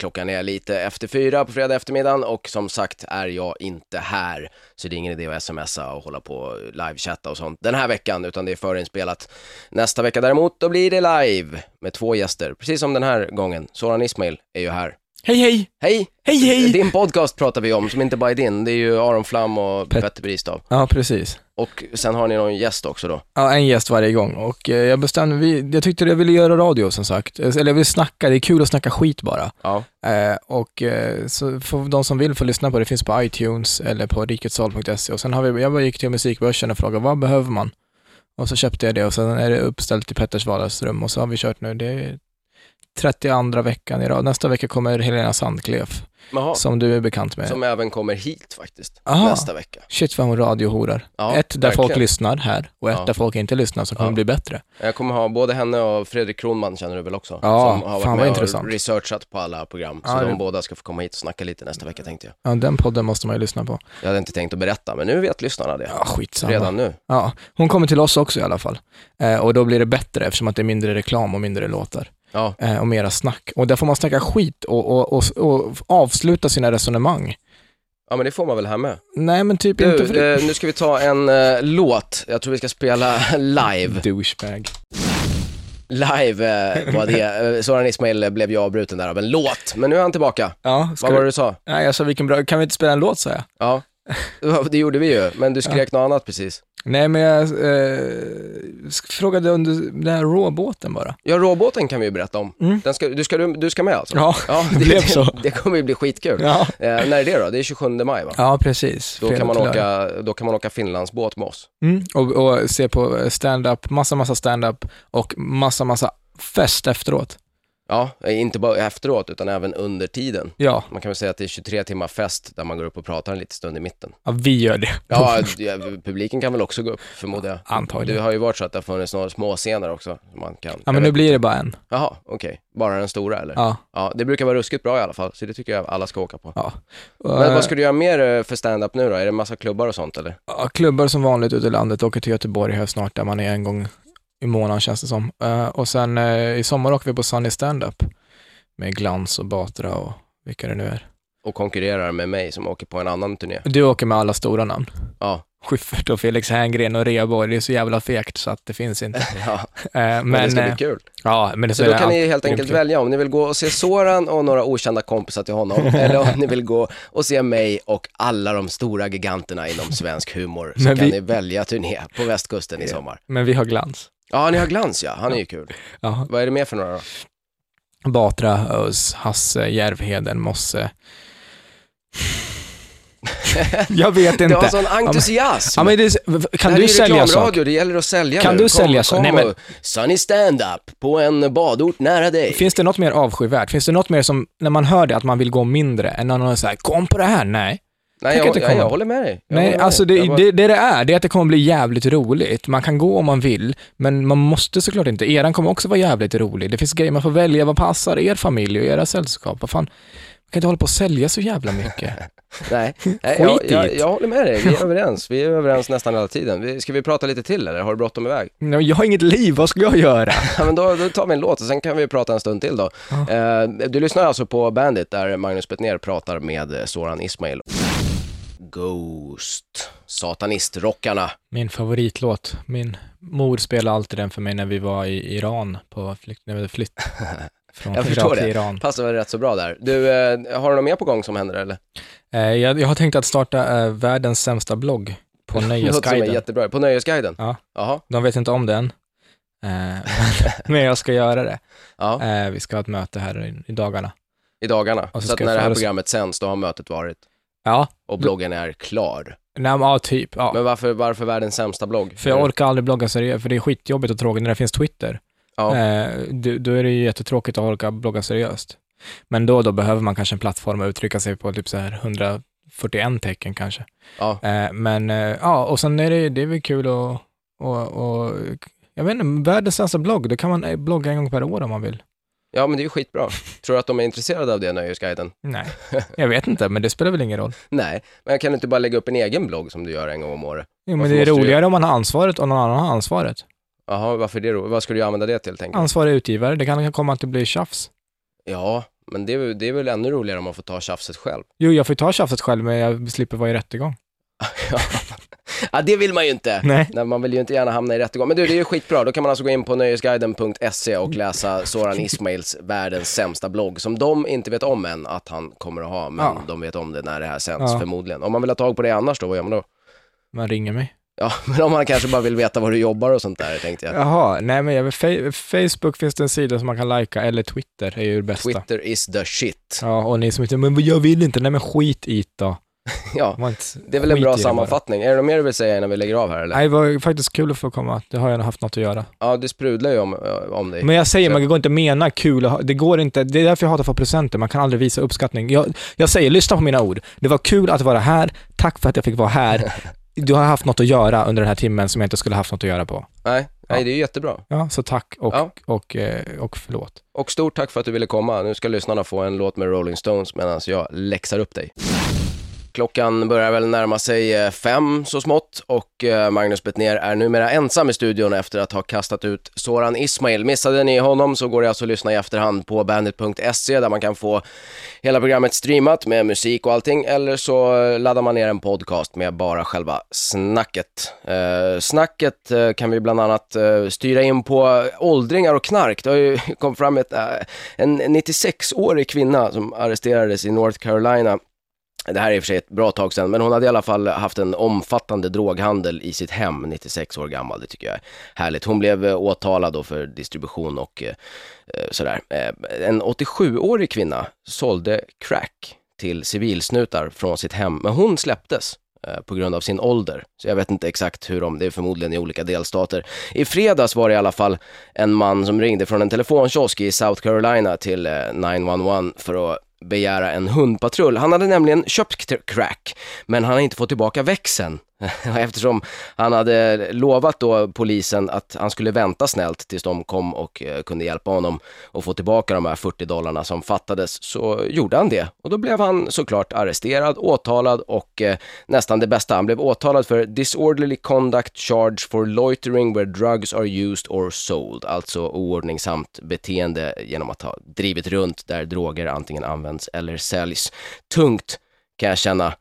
Klockan är lite efter fyra på fredag eftermiddagen och som sagt är jag inte här. Så det är ingen idé att smsa och hålla på och livechatta och sånt den här veckan, utan det är förinspelat. Nästa vecka däremot, då blir det live med två gäster, precis som den här gången. Soran Ismail är ju här. Hej hej! Hej! Hej hej! Din podcast pratar vi om, som inte bara är din. Det är ju Aron Flam och Pet- Petter Bristav. Ja, precis. Och sen har ni någon gäst också då. Ja, en gäst varje gång och eh, jag bestämde, vi, jag tyckte jag ville göra radio som sagt. Eh, Eller jag vill snacka, det är kul att snacka skit bara. Ja. Eh, och eh, så får de som vill få lyssna på det, finns på iTunes eller på riketsal.se och sen har vi, jag bara gick till musikbörsen och frågade vad behöver man? Och så köpte jag det och sen är det uppställt i Petters vardagsrum och så har vi kört nu, det är 32 veckan i rad. Nästa vecka kommer Helena Sandklef, Jaha. som du är bekant med. Som även kommer hit faktiskt, Aha. nästa vecka. Shit vad hon radiohorar. Ja, ett där folk verkligen. lyssnar här och ett Ja. där folk inte lyssnar som kommer Ja. bli bättre. Jag kommer ha både henne och Fredrik Kronman känner du väl också? Ja, som har varit fan med intressant. och researchat på alla program. Så Ja, det- de båda ska få komma hit och snacka lite nästa vecka tänkte jag. Ja, den podden måste man ju lyssna på. Jag hade inte tänkt att berätta, men nu vet lyssnarna det. Ja, skitsamma. Redan nu. Ja, hon kommer till oss också i alla fall. Eh, och då blir det bättre eftersom att det är mindre reklam och mindre låtar. Ja, Eh, och mera snack. Och där får man snacka skit och, och, och, och avsluta sina resonemang. ja men det får man väl här med. Nej, men typ inte för Du, eh, nu ska vi ta en eh, låt. Jag tror vi ska spela live. Douchebag. Live eh, var det. Eh, Soran Ismail blev ju avbruten där av en låt, men nu är han tillbaka. Ja, ska Vad var det du sa? Nej, jag sa vilken bra... Kan vi inte spela en låt, sa jag. Ja, det gjorde vi ju, men du skrek något annat precis. Nej, men jag eh, frågade under den här råbåten bara. Ja, råbåten kan vi ju berätta om. Mm. Den ska, du, ska, du ska med alltså? Ja, Ja, det blev så. Det, kommer ju bli skitkul. Ja, Eh, när är det då? Det är 27 maj va? ja precis. Då Fredag kan, man åka, då kan man åka Finlandsbåt med oss. Mm, och, och se på stand-up, massa, massa stand-up och massa, massa fest efteråt. Ja, inte bara efteråt utan även under tiden. Ja, Man kan väl säga att det är 23 timmar fest där man går upp och pratar en liten stund i mitten. ja vi gör det. Ja, publiken kan väl också gå upp förmodar jag. Antagligen. Det har ju varit så att det har funnits några små scener också. Som man kan, Ja, men nu blir det bara en. Jaha, okej. Bara den stora eller? Ja. Ja, det brukar vara ruskigt bra i alla fall, så det tycker jag alla ska åka på. ja. Men Eh, vad ska du göra mer eh, för stand-up nu då? Är det massa klubbar och sånt eller? ja, klubbar som vanligt ute i landet, åker till Göteborg här snart, där man är en gång i månaden känns det som. Eh, och sen eh, i sommar åker vi på Sunny Stand-up med Glans och Batra och vilka det nu är. Och konkurrerar med mig som åker på en annan turné. Du åker med alla stora namn. Ja, Schyffert och Felix Herngren och Reaborg, det är så jävla fegt så att det finns inte. ja Eh, men, men, det ska bli kul. ja, men det Så då kan ni helt enkelt välja om ni vill gå och se Soran och några okända kompisar till honom, eller om ni vill gå och se mig och alla de stora giganterna inom svensk humor, så Men kan vi- ni välja turné på västkusten i sommar. Men vi har glans. Ja, ni har Glans ja, han är ju kul. Ja. Vad är det mer för några då? Batra, Ös, Hasse, Järvheden, Mosse. jag vet inte. Du har sån entusiasm. Ja, men det, kan du är sälja saker? det gäller att sälja Kan nu. du sälja kom, så- kom nej, men- Sunny stand-up på en badort nära dig. Finns det något mer avskyvärt? Finns det något mer som, när man hör det, att man vill gå mindre, än när någon säger kom på det här? Nej. Nej, jag, jag, jag kommer. håller med dig. Jag Nej, med alltså det, Jag bara- det, det det är, det är att det kommer bli jävligt roligt. Man kan gå om man vill, men man måste såklart inte. Eran kommer också vara jävligt rolig. Det finns grejer man får välja vad passar er familj och era sällskap. Vad fan, kan inte hålla på och sälja så jävla mycket. Nej, Nej jag, jag, jag håller med dig. Vi är överens. Vi är överens nästan hela tiden. Vi, ska vi prata lite till eller har du bråttom iväg? Nej, Jag har inget liv, vad ska jag göra? Ja, men då, då tar vi en låt och sen kan vi prata en stund till då. Ja. Eh, du lyssnar alltså på Bandit där Magnus Bettner pratar med eh, Soran Ismail. Ghost, satanistrockarna. Min favoritlåt. Min mor spelade alltid den för mig när vi var i Iran på flykt, när vi flytt från Jag förstår Irak till det. Iran. Passar väl rätt så bra där. Du, eh, har du något mer på gång som händer eller? Eh, jag, jag har tänkt att starta eh, världens sämsta blogg på Det låter som Nöjesguiden. jättebra. På Nöjesguiden? Ja. Jaha. De vet inte om den, eh, men jag ska göra det. Ja, Eh, vi ska ha ett möte här i, i dagarna. i dagarna. Så Så, att när det här programmet sänds, då har mötet varit Ja, och bloggen är klar. nej, men, ja typ. Ja. Men varför, varför världens sämsta blogg? För jag orkar aldrig blogga seriöst, för det är skitjobbigt och tråkigt när det finns Twitter. Ja. Eh, då, då är det ju jättetråkigt att orka blogga seriöst. Men då och då behöver man kanske en plattform att uttrycka sig på typ så här 141 tecken kanske. Ja. Eh, men eh, ja, och sen är det, det är väl kul att, och, och, jag vet inte, världens sämsta blogg, då kan man eh, blogga en gång per år om man vill. Ja, men det är ju skitbra. Tror du att de är intresserade av det, Nöjesguiden? Nej, jag vet inte, men det spelar väl ingen roll. Nej, men kan inte bara lägga upp en egen blogg som du gör en gång om året? Jo, men Varför det är måste du- roligare om man har ansvaret och någon annan har ansvaret. Jaha, varför det då? Vad ska du använda det till, tänker du? Ansvarig utgivare, det kan komma att det blir tjafs. Ja, men det är, väl- det är väl ännu roligare om man får ta tjafset själv. Jo, jag får ju ta tjafset själv, men jag slipper vara i rättegång. ja. ja, det vill man ju inte. Nej. Nej, man vill ju inte gärna hamna i rättegång. Men du, det är ju skitbra. Då kan man alltså gå in på nöjesguiden.se och läsa Soran Ismails världens sämsta blogg, som de inte vet om än att han kommer att ha, men Ja. de vet om det när det här sänds Ja. förmodligen. Om man vill ha tag på det annars då, vad gör man då? Man ringer mig. Ja, men om man kanske bara vill veta var du jobbar och sånt där, tänkte jag. Jaha, nej men jag, fa- Facebook finns det en sida som man kan lajka, eller Twitter är ju det bästa. Twitter is the shit. Ja, och ni som inte, men jag vill inte, nej men skit i det då. Ja, det är väl en bra sammanfattning. Är det något mer du vill säga innan vi lägger av här eller? Nej, det var faktiskt kul att få komma. Det har jag nog haft något att göra. Ja, det sprudlar ju om, om dig. Men jag säger, Så- man går inte att mena kul. och ha- Det går inte. Det är därför jag hatar att få presenter. Man kan aldrig visa uppskattning. Jag, jag säger, lyssna på mina ord. Det var kul att vara här. Tack för att jag fick vara här. Du har haft något att göra under den här timmen som jag inte skulle haft något att göra på. Nej, nej, Ja. det är ju jättebra. Ja, så tack och, Ja. och, eh, och förlåt. Och stort tack för att du ville komma. Nu ska lyssnarna få en låt med Rolling Stones medan jag läxar upp dig. Klockan börjar väl närma sig eh, fem så smått och eh, Magnus Bettner är numera ensam i studion efter att ha kastat ut Soran Ismail. Missade ni honom så går det alltså att lyssna i efterhand på bandit.se där man kan få hela programmet streamat med musik och allting eller så eh, laddar man ner en podcast med bara själva snacket. Eh, snacket kan vi bland annat styra in på åldringar och knark. Det har ju kommit fram ett, en 96-årig kvinna som arresterades i North Carolina det här är i och för sig ett bra tag sedan, men hon hade i alla fall haft en omfattande droghandel i sitt hem, 96 år gammal, det tycker jag är härligt. Hon blev eh, åtalad då för distribution och eh, eh sådär. Eh, en 87-årig kvinna sålde crack till civilsnutar från sitt hem, men hon släpptes på grund av sin ålder. Så jag vet inte exakt hur de, det är förmodligen i olika delstater. I fredags var det i alla fall en man som ringde från en telefonkiosk i South Carolina till 911 för att begära en hundpatrull. Han hade nämligen köpt crack, men han har inte fått tillbaka växeln. Eftersom han hade lovat då polisen att han skulle vänta snällt tills de kom och eh, kunde hjälpa honom att få tillbaka de här 40 dollarna som fattades, så gjorde han det. Och då blev han såklart arresterad, åtalad och eh, nästan det bästa, han blev åtalad för disorderly conduct charge for loitering where drugs are used or sold, alltså oordningsamt beteende genom att ha drivit runt där droger antingen används eller säljs. Tungt kan jag känna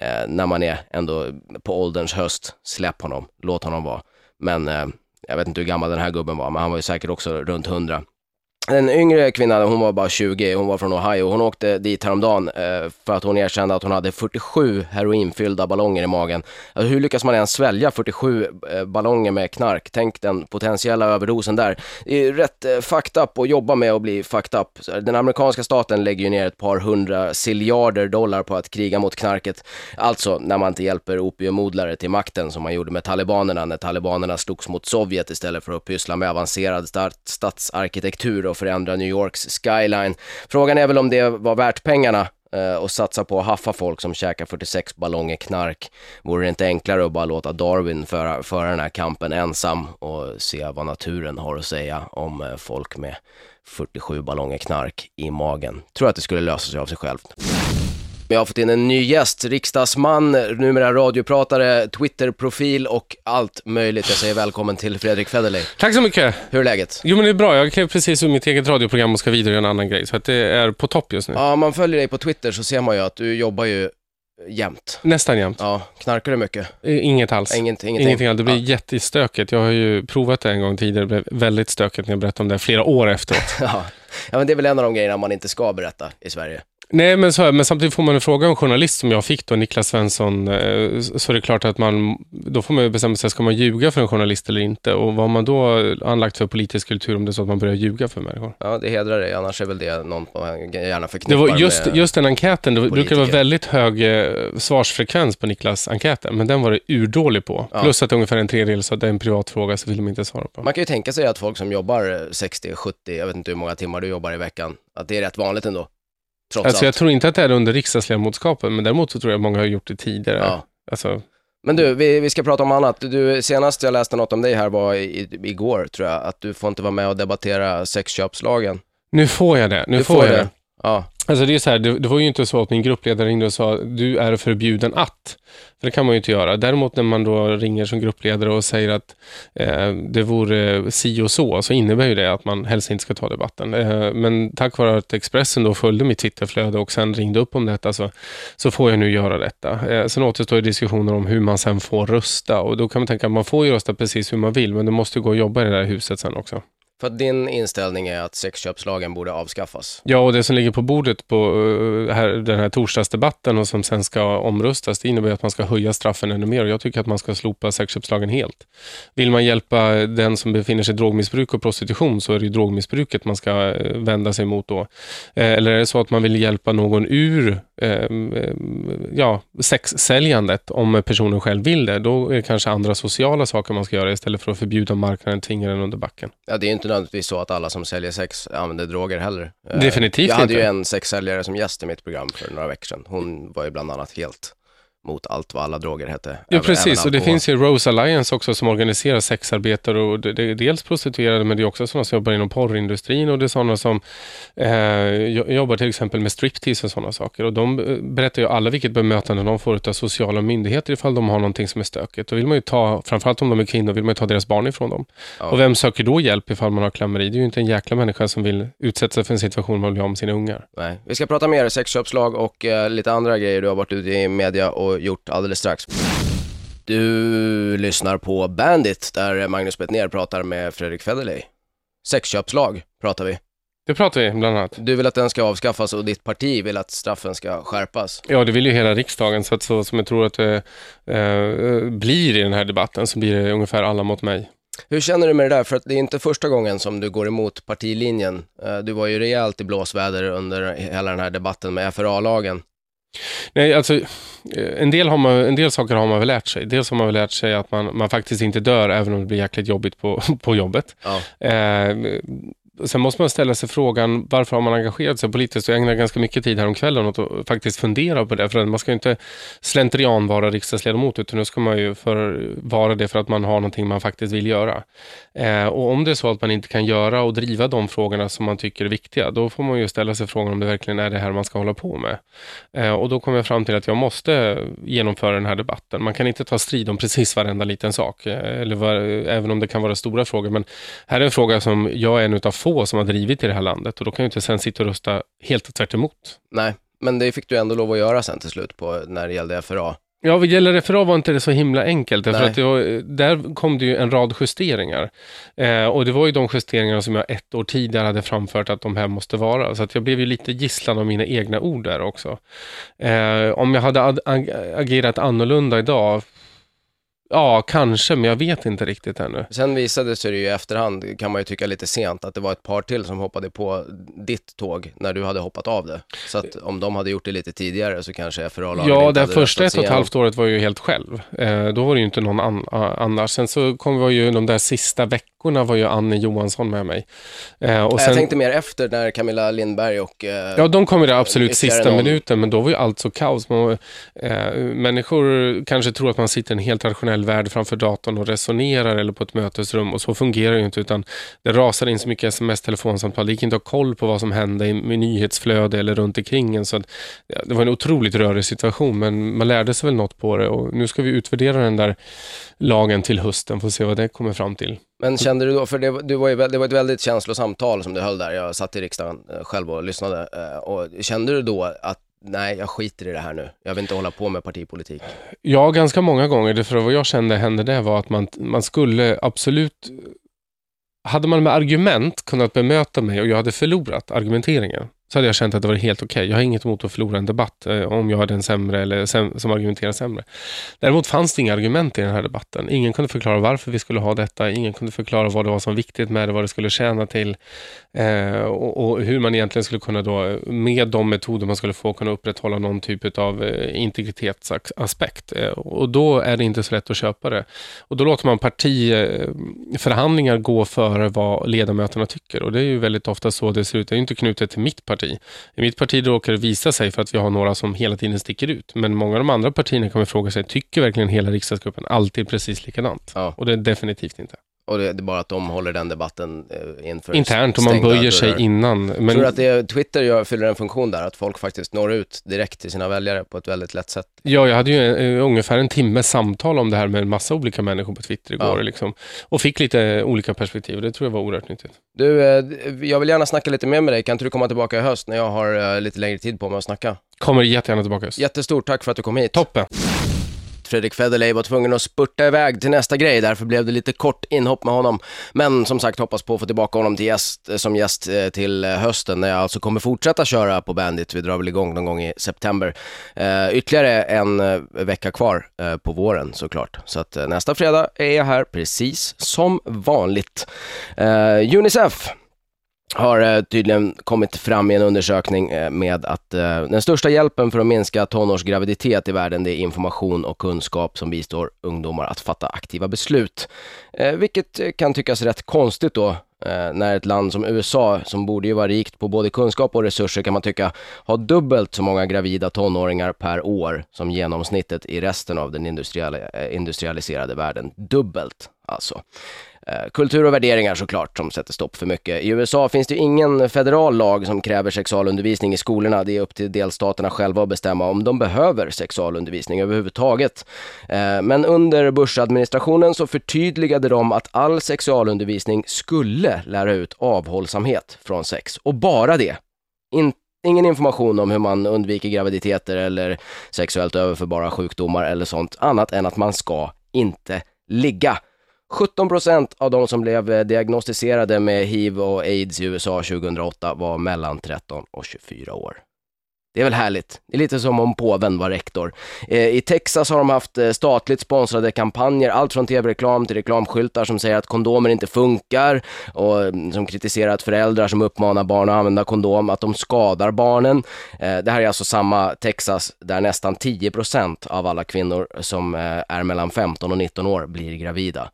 eh, när man är ändå på ålderns höst. Släpp honom, låt honom vara. Men eh, jag vet inte hur gammal den här gubben var, men han var ju säkert också runt 100. Den yngre kvinnan, hon var bara 20, hon var från Ohio. Hon åkte dit häromdagen eh, för att hon erkände att hon hade 47 heroinfyllda ballonger i magen. Alltså, hur lyckas man ens svälja 47 eh, ballonger med knark? Tänk den potentiella överdosen där. Det är rätt eh, fucked up att jobba med att bli fucked up. Den amerikanska staten lägger ju ner ett par hundra siljarder dollar på att kriga mot knarket. Alltså när man inte hjälper opiumodlare till makten som man gjorde med talibanerna när talibanerna slogs mot Sovjet istället för att pyssla med avancerad statsarkitektur och förändra New Yorks skyline. Frågan är väl om det var värt pengarna eh, och satsa på att haffa folk som käkar 46 ballonger knark. Vore det inte enklare att bara låta Darwin föra, föra den här kampen ensam och se vad naturen har att säga om eh, folk med 47 ballonger knark i magen. Tror att det skulle lösa sig av sig självt. Jag har fått in en ny gäst, riksdagsman, numera radiopratare, Twitterprofil och allt möjligt. Jag säger välkommen till Fredrik Federley. Tack så mycket. Hur är läget? Jo men det är bra, jag klev precis ur mitt eget radioprogram och ska vidare göra en annan grej, så att det är på topp just nu. Ja, om man följer dig på Twitter så ser man ju att du jobbar ju jämt. Nästan jämt. Ja, knarkar du mycket? Inget alls. Inget, ingenting? Ingenting alls. Det blir Ja. jättestökigt. Jag har ju provat det en gång tidigare, det blev väldigt stökigt när jag berättade om det flera år efteråt. Ja. ja, men det är väl en av de grejerna man inte ska berätta i Sverige. Nej, men, så, men samtidigt får man en fråga av en journalist som jag fick då, Niklas Svensson, eh, så är det klart att man, då får man bestämma sig, ska man ljuga för en journalist eller inte? Och vad har man då anlagt för politisk kultur om det är så att man börjar ljuga för människor? Ja, det hedrar dig, annars är väl det någon man gärna Det förknippar var just, med... just den enkäten, det brukar vara väldigt hög eh, svarsfrekvens på Niklas enkäten, men den var det urdålig på. Ja. Plus att ungefär en tredjedel sa att det är en privat fråga, så vill de inte svara på. Man kan ju tänka sig att folk som jobbar 60, 70, jag vet inte hur många timmar du jobbar i veckan, att det är rätt vanligt ändå. Trots Alltså jag allt. tror inte att det är under riksdagsledamotskapet, men däremot så tror jag att många har gjort det tidigare. Ja. Alltså, Men du, vi, vi ska prata om annat. Du, senast jag läste något om dig här var i, igår, tror jag, att du får inte vara med och debattera sexköpslagen. nu får jag det. Nu Du får jag det. Ja, Alltså det är så här, det, det var ju inte så att min gruppledare ringde och sa du är förbjuden att. För det kan man ju inte göra. Däremot när man då ringer som gruppledare och säger att eh, det vore si och så, så innebär ju det att man helst inte ska ta debatten. Eh, men tack vare att Expressen då följde mitt Twitterflöde och sen ringde upp om detta så, så får jag nu göra detta. Eh, sen återstår ju diskussioner om hur man sen får rösta och då kan man tänka att man får ju rösta precis hur man vill, men det måste ju gå att jobba i det där huset sen också för att din inställning är att sexköpslagen borde avskaffas. Ja, och det som ligger på bordet på eh, här, den här torsdagsdebatten och som sen ska omröstas, det innebär att man ska höja straffen ännu mer och jag tycker att man ska slopa sexköpslagen helt. Vill man hjälpa den som befinner sig i drogmissbruk och prostitution så är det ju drogmissbruket man ska eh, vända sig mot då. Eh, Eller är det så att man vill hjälpa någon ur eh, eh, ja, sexsäljandet om personen själv vill det, då är det kanske andra sociala saker man ska göra istället för att förbjuda marknaden, tvinga den under backen. Ja, det är inte nödvändigtvis så att alla som säljer sex använder droger heller. Eh, Definitivt Jag hade inte. ju en sexsäljare som gäst i mitt program för några veckor sedan. Hon var ju bland annat helt mot allt vad alla droger hette. Ja, Även- precis. även Och det finns ju Rose Alliance också som organiserar sexarbetare och det, det är dels prostituerade men det är också sådana som jobbar inom porrindustrin och det är sådana som eh, jo- jobbar till exempel med striptease och sådana saker. Och de eh, berättar ju alla vilket bemötande de får av sociala myndigheter ifall de har någonting som är stökigt. Då vill man ju ta, framförallt om de är kvinnor, vill man ju ta deras barn ifrån dem. Ja. Och vem söker då hjälp ifall man har klammeri? Det är ju inte en jäkla människa som vill utsätta sig för en situation där man av med sina ungar. Nej. Vi ska prata mer sexköpslag och eh, lite andra grejer du har varit ute i media och gjort alldeles strax. Du lyssnar på Bandit där Magnus Bettner pratar med Fredrik Federley. Sexköpslag pratar vi. Det pratar vi bland annat. Du vill att den ska avskaffas och ditt parti vill att straffen ska skärpas. Ja, det vill ju hela riksdagen, så att så som jag tror att det eh, blir i den här debatten så blir det ungefär alla mot mig. Hur känner du med det där? För att det är inte första gången som du går emot partilinjen. Eh, Du var ju rejält i blåsväder under hela den här debatten med FRA-lagen. Nej, alltså, eh, en del, har man, en del saker har man väl lärt sig. Dels har man väl lärt sig att man, man faktiskt inte dör även om det blir jäkligt jobbigt på, på jobbet. Ja. Eh, sen måste man ställa sig frågan varför har man engagerat sig politiskt? Jag ägnade ganska mycket tid häromkvällen åt att faktiskt fundera på det. För man ska ju inte slentrian vara riksdagsledamot utan nu ska man ju för, vara det för att man har någonting man faktiskt vill göra. Eh, och om det är så att man inte kan göra och driva de frågorna som man tycker är viktiga, då får man ju ställa sig frågan om det verkligen är det här man ska hålla på med. Eh, och då kom jag fram till att jag måste genomföra den här debatten. Man kan inte ta strid om precis varenda liten sak, eh, eller var, även om det kan vara stora frågor. Men här är en fråga som jag är en utav få som har drivit i det här landet och då kan jag inte sen sitta och rösta helt tvärt emot. Nej, men det fick du ändå lov att göra sen till slut på, när det gällde FRA. Ja, vad gäller FRA var inte det så himla enkelt. Därför Nej. att var, där kom det ju en rad justeringar. Eh, och det var ju de justeringarna som jag ett år tidigare hade framfört att de här måste vara. Så att jag blev ju lite gisslan av mina egna ord där också. Eh, om jag hade ad- ag- agerat annorlunda idag, ja, kanske, men jag vet inte riktigt ännu. Sen visade sig det ju i efterhand, kan man ju tycka lite sent, att det var ett par till som hoppade på ditt tåg när du hade hoppat av det. Så att om de hade gjort det lite tidigare så kanske FRA-lagen Ja, det första ett och ett halvt året var jag ju helt själv. Eh, då var det ju inte någon an- annars. Sen så kom var ju de där sista veckorna var ju Anne Johansson med mig. Eh, och Nej, sen, Jag tänkte mer efter när Camilla Lindberg och... Eh, Ja, de kom i det absolut sista någon. minuten, men då var ju allt så kaos. Man, eh, människor kanske tror att man sitter i en helt rationell värld framför datorn och resonerar eller på ett mötesrum och så fungerar det ju inte utan det rasar in så mycket sms, telefonsamtal. Det gick inte att ha koll på vad som hände i nyhetsflöde eller runt omkring en. Så att, ja, det var en otroligt rörig situation men man lärde sig väl något på det och nu ska vi utvärdera den där lagen till hösten att se vad det kommer fram till. Men kände du då, för det, du var ju, det var ett väldigt känslosamt tal som du höll där, jag satt i riksdagen eh, själv och lyssnade, eh, och kände du då att nej, jag skiter i det här nu, jag vill inte hålla på med partipolitik? Ja, ganska många gånger. För vad jag kände hände det var att man, man skulle absolut... Hade man med argument kunnat bemöta mig och jag hade förlorat argumenteringen så hade jag känt att det var helt okej. Jag har inget emot att förlora en debatt eh, om jag är den sämre eller säm- som argumenterar sämre. Däremot fanns det inga argument i den här debatten. Ingen kunde förklara varför vi skulle ha detta. Ingen kunde förklara vad det var som var viktigt med det, vad det skulle tjäna till eh, och, och hur man egentligen skulle kunna då, med de metoder man skulle få, kunna upprätthålla någon typ av eh, integritetsaspekt. Eh, och då är det inte så lätt att köpa det. Och då låter man partiförhandlingar eh, gå före vad ledamöterna tycker. Och det är ju väldigt ofta så det ser ut. Det är ju inte knutet till mitt parti. I mitt parti råkar det visa sig för att vi har några som hela tiden sticker ut. Men många av de andra partierna man fråga sig, tycker verkligen hela riksdagsgruppen alltid precis likadant? Ja. Och det är definitivt inte. Och det, är bara att de håller den debatten eh, inför Internt, om man böjer dörrar. sig innan. Men Tror du att det, Twitter gör, fyller en funktion där, att folk faktiskt når ut direkt till sina väljare på ett väldigt lätt sätt? Ja, jag hade ju eh, ungefär en timme samtal om det här med en massa olika människor på Twitter igår. Ja. Liksom, och fick lite olika perspektiv. Det tror jag var oerhört nyttigt. Du, eh, jag vill gärna snacka lite mer med dig, kan inte du komma tillbaka i höst när jag har eh, lite längre tid på mig att snacka? Kommer jättegärna tillbaka. Jättestort tack för att du kom hit. Toppen. Fredrik Federley var tvungen att spurta iväg till nästa grej, därför blev det lite kort inhopp med honom. Men som sagt hoppas på att få tillbaka honom till gäst, eh, som gäst eh, till eh, hösten när jag alltså kommer fortsätta köra på Bandit. Vi drar väl igång någon gång i september. Eh, ytterligare en vecka kvar eh, på våren såklart. Så att eh, nästa fredag är jag här precis som vanligt. Eh, Unicef har eh, tydligen kommit fram i en undersökning eh, med att eh, den största hjälpen för att minska tonårsgraviditet i världen det är information och kunskap som bistår ungdomar att fatta aktiva beslut. Eh, vilket eh, kan tyckas rätt konstigt då eh, när ett land som USA, som borde ju vara rikt på både kunskap och resurser kan man tycka, har dubbelt så många gravida tonåringar per år som genomsnittet i resten av den eh, industrialiserade världen. Dubbelt alltså. Eh, kultur och värderingar såklart som sätter stopp för mycket. I USA finns det ju ingen federal lag som kräver sexualundervisning i skolorna. Det är upp till delstaterna själva att bestämma om de behöver sexualundervisning överhuvudtaget. Eh, men under Bush-administrationen så förtydligade de att all sexualundervisning skulle lära ut avhållsamhet från sex. Och bara det. In Ingen information om hur man undviker graviditeter eller sexuellt överförbara sjukdomar eller sånt, annat än att man ska inte ligga. 17% av de som blev eh, diagnostiserade med hiv och aids i USA 2008 var mellan 13 och 24 år. Det är väl härligt? Det är lite som om påven var rektor. Eh, I Texas har de haft eh, statligt sponsrade kampanjer, allt från tv-reklam till reklamskyltar som säger att kondomer inte funkar och mm, som kritiserar att föräldrar som uppmanar barn att använda kondom, att de skadar barnen. Det här är alltså samma Texas där nästan 10% av alla kvinnor som är mellan 15 och 19 år blir gravida.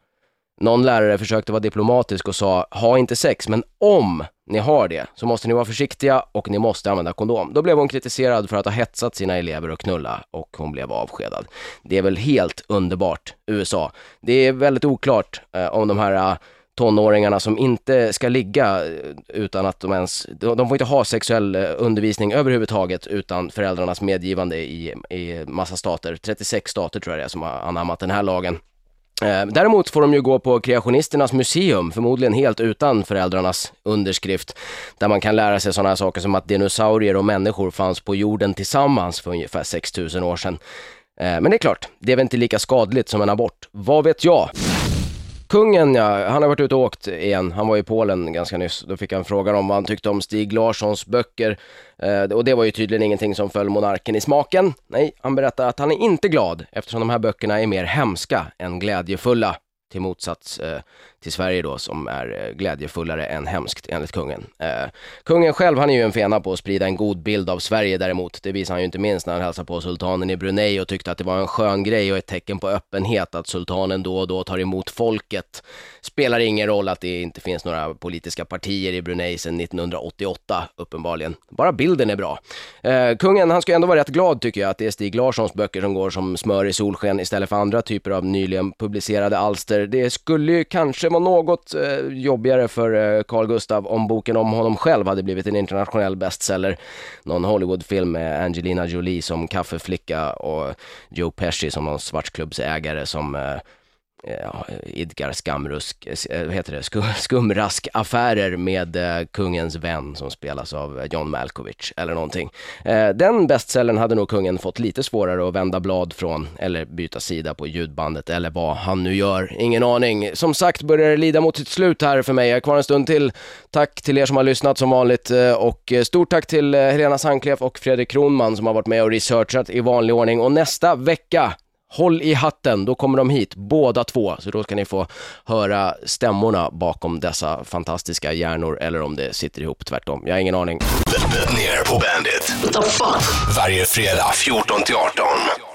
Någon lärare försökte vara diplomatisk och sa, ha inte sex, men om ni har det så måste ni vara försiktiga och ni måste använda kondom. Då blev hon kritiserad för att ha hetsat sina elever att knulla och hon blev avskedad. Det är väl helt underbart, USA. Det är väldigt oklart eh, om de här eh, tonåringarna som inte ska ligga eh, utan att de ens, de får inte ha sexuell eh, undervisning överhuvudtaget utan föräldrarnas medgivande i, i massa stater. 36 stater tror jag det är som har anammat den här lagen. Eh, däremot får de ju gå på Kreationisternas museum, förmodligen helt utan föräldrarnas underskrift, där man kan lära sig sådana här saker som att dinosaurier och människor fanns på jorden tillsammans för ungefär 6000 år sedan. Eh, men det är klart, det är väl inte lika skadligt som en abort. Vad vet jag? Kungen ja, han har varit ute och åkt igen. Han var i Polen ganska nyss. Då fick han frågan om vad han tyckte om Stig Larssons böcker. Eh, och det var ju tydligen ingenting som föll monarken i smaken. Nej, han berättar att han är inte glad eftersom de här böckerna är mer hemska än glädjefulla. till motsats eh, till Sverige då som är eh, glädjefullare än hemskt enligt kungen. Eh, kungen själv han är ju en fena på att sprida en god bild av Sverige däremot. Det visar han ju inte minst när han hälsade på sultanen i Brunei och tyckte att det var en skön grej och ett tecken på öppenhet att sultanen då och då tar emot folket. Spelar ingen roll att det inte finns några politiska partier i Brunei sedan 1988 uppenbarligen. Bara bilden är bra. Eh, kungen han ska ändå vara rätt glad tycker jag att det är Stig Larssons böcker som går som smör i solsken istället för andra typer av nyligen publicerade alster. Det skulle ju kanske vara något eh, jobbigare för eh, Carl Gustav om boken om honom själv hade blivit en internationell bestseller. Någon Hollywoodfilm med Angelina Jolie som kaffeflicka och Joe Pesci som någon svartklubbsägare som eh, ja, idkar skamrusk, eh, vad heter det, Sku- skumraskaffärer med eh, kungens vän som spelas av eh, John Malkovich eller någonting. Eh, den bestsellern hade nog kungen fått lite svårare att vända blad från eller byta sida på ljudbandet eller vad han nu gör. Ingen aning. Som sagt börjar det lida mot sitt slut här för mig. Jag är kvar en stund till. Tack till er som har lyssnat som vanligt eh, och stort tack till Helena Sandklef och Fredrik Kronman som har varit med och researchat i vanlig ordning och nästa vecka Håll i hatten, då kommer de hit båda två, så då ska ni få höra stämmorna bakom dessa fantastiska hjärnor eller om det sitter ihop tvärtom. Jag har ingen aning. Ner på fuck? Varje fredag 14 till 18.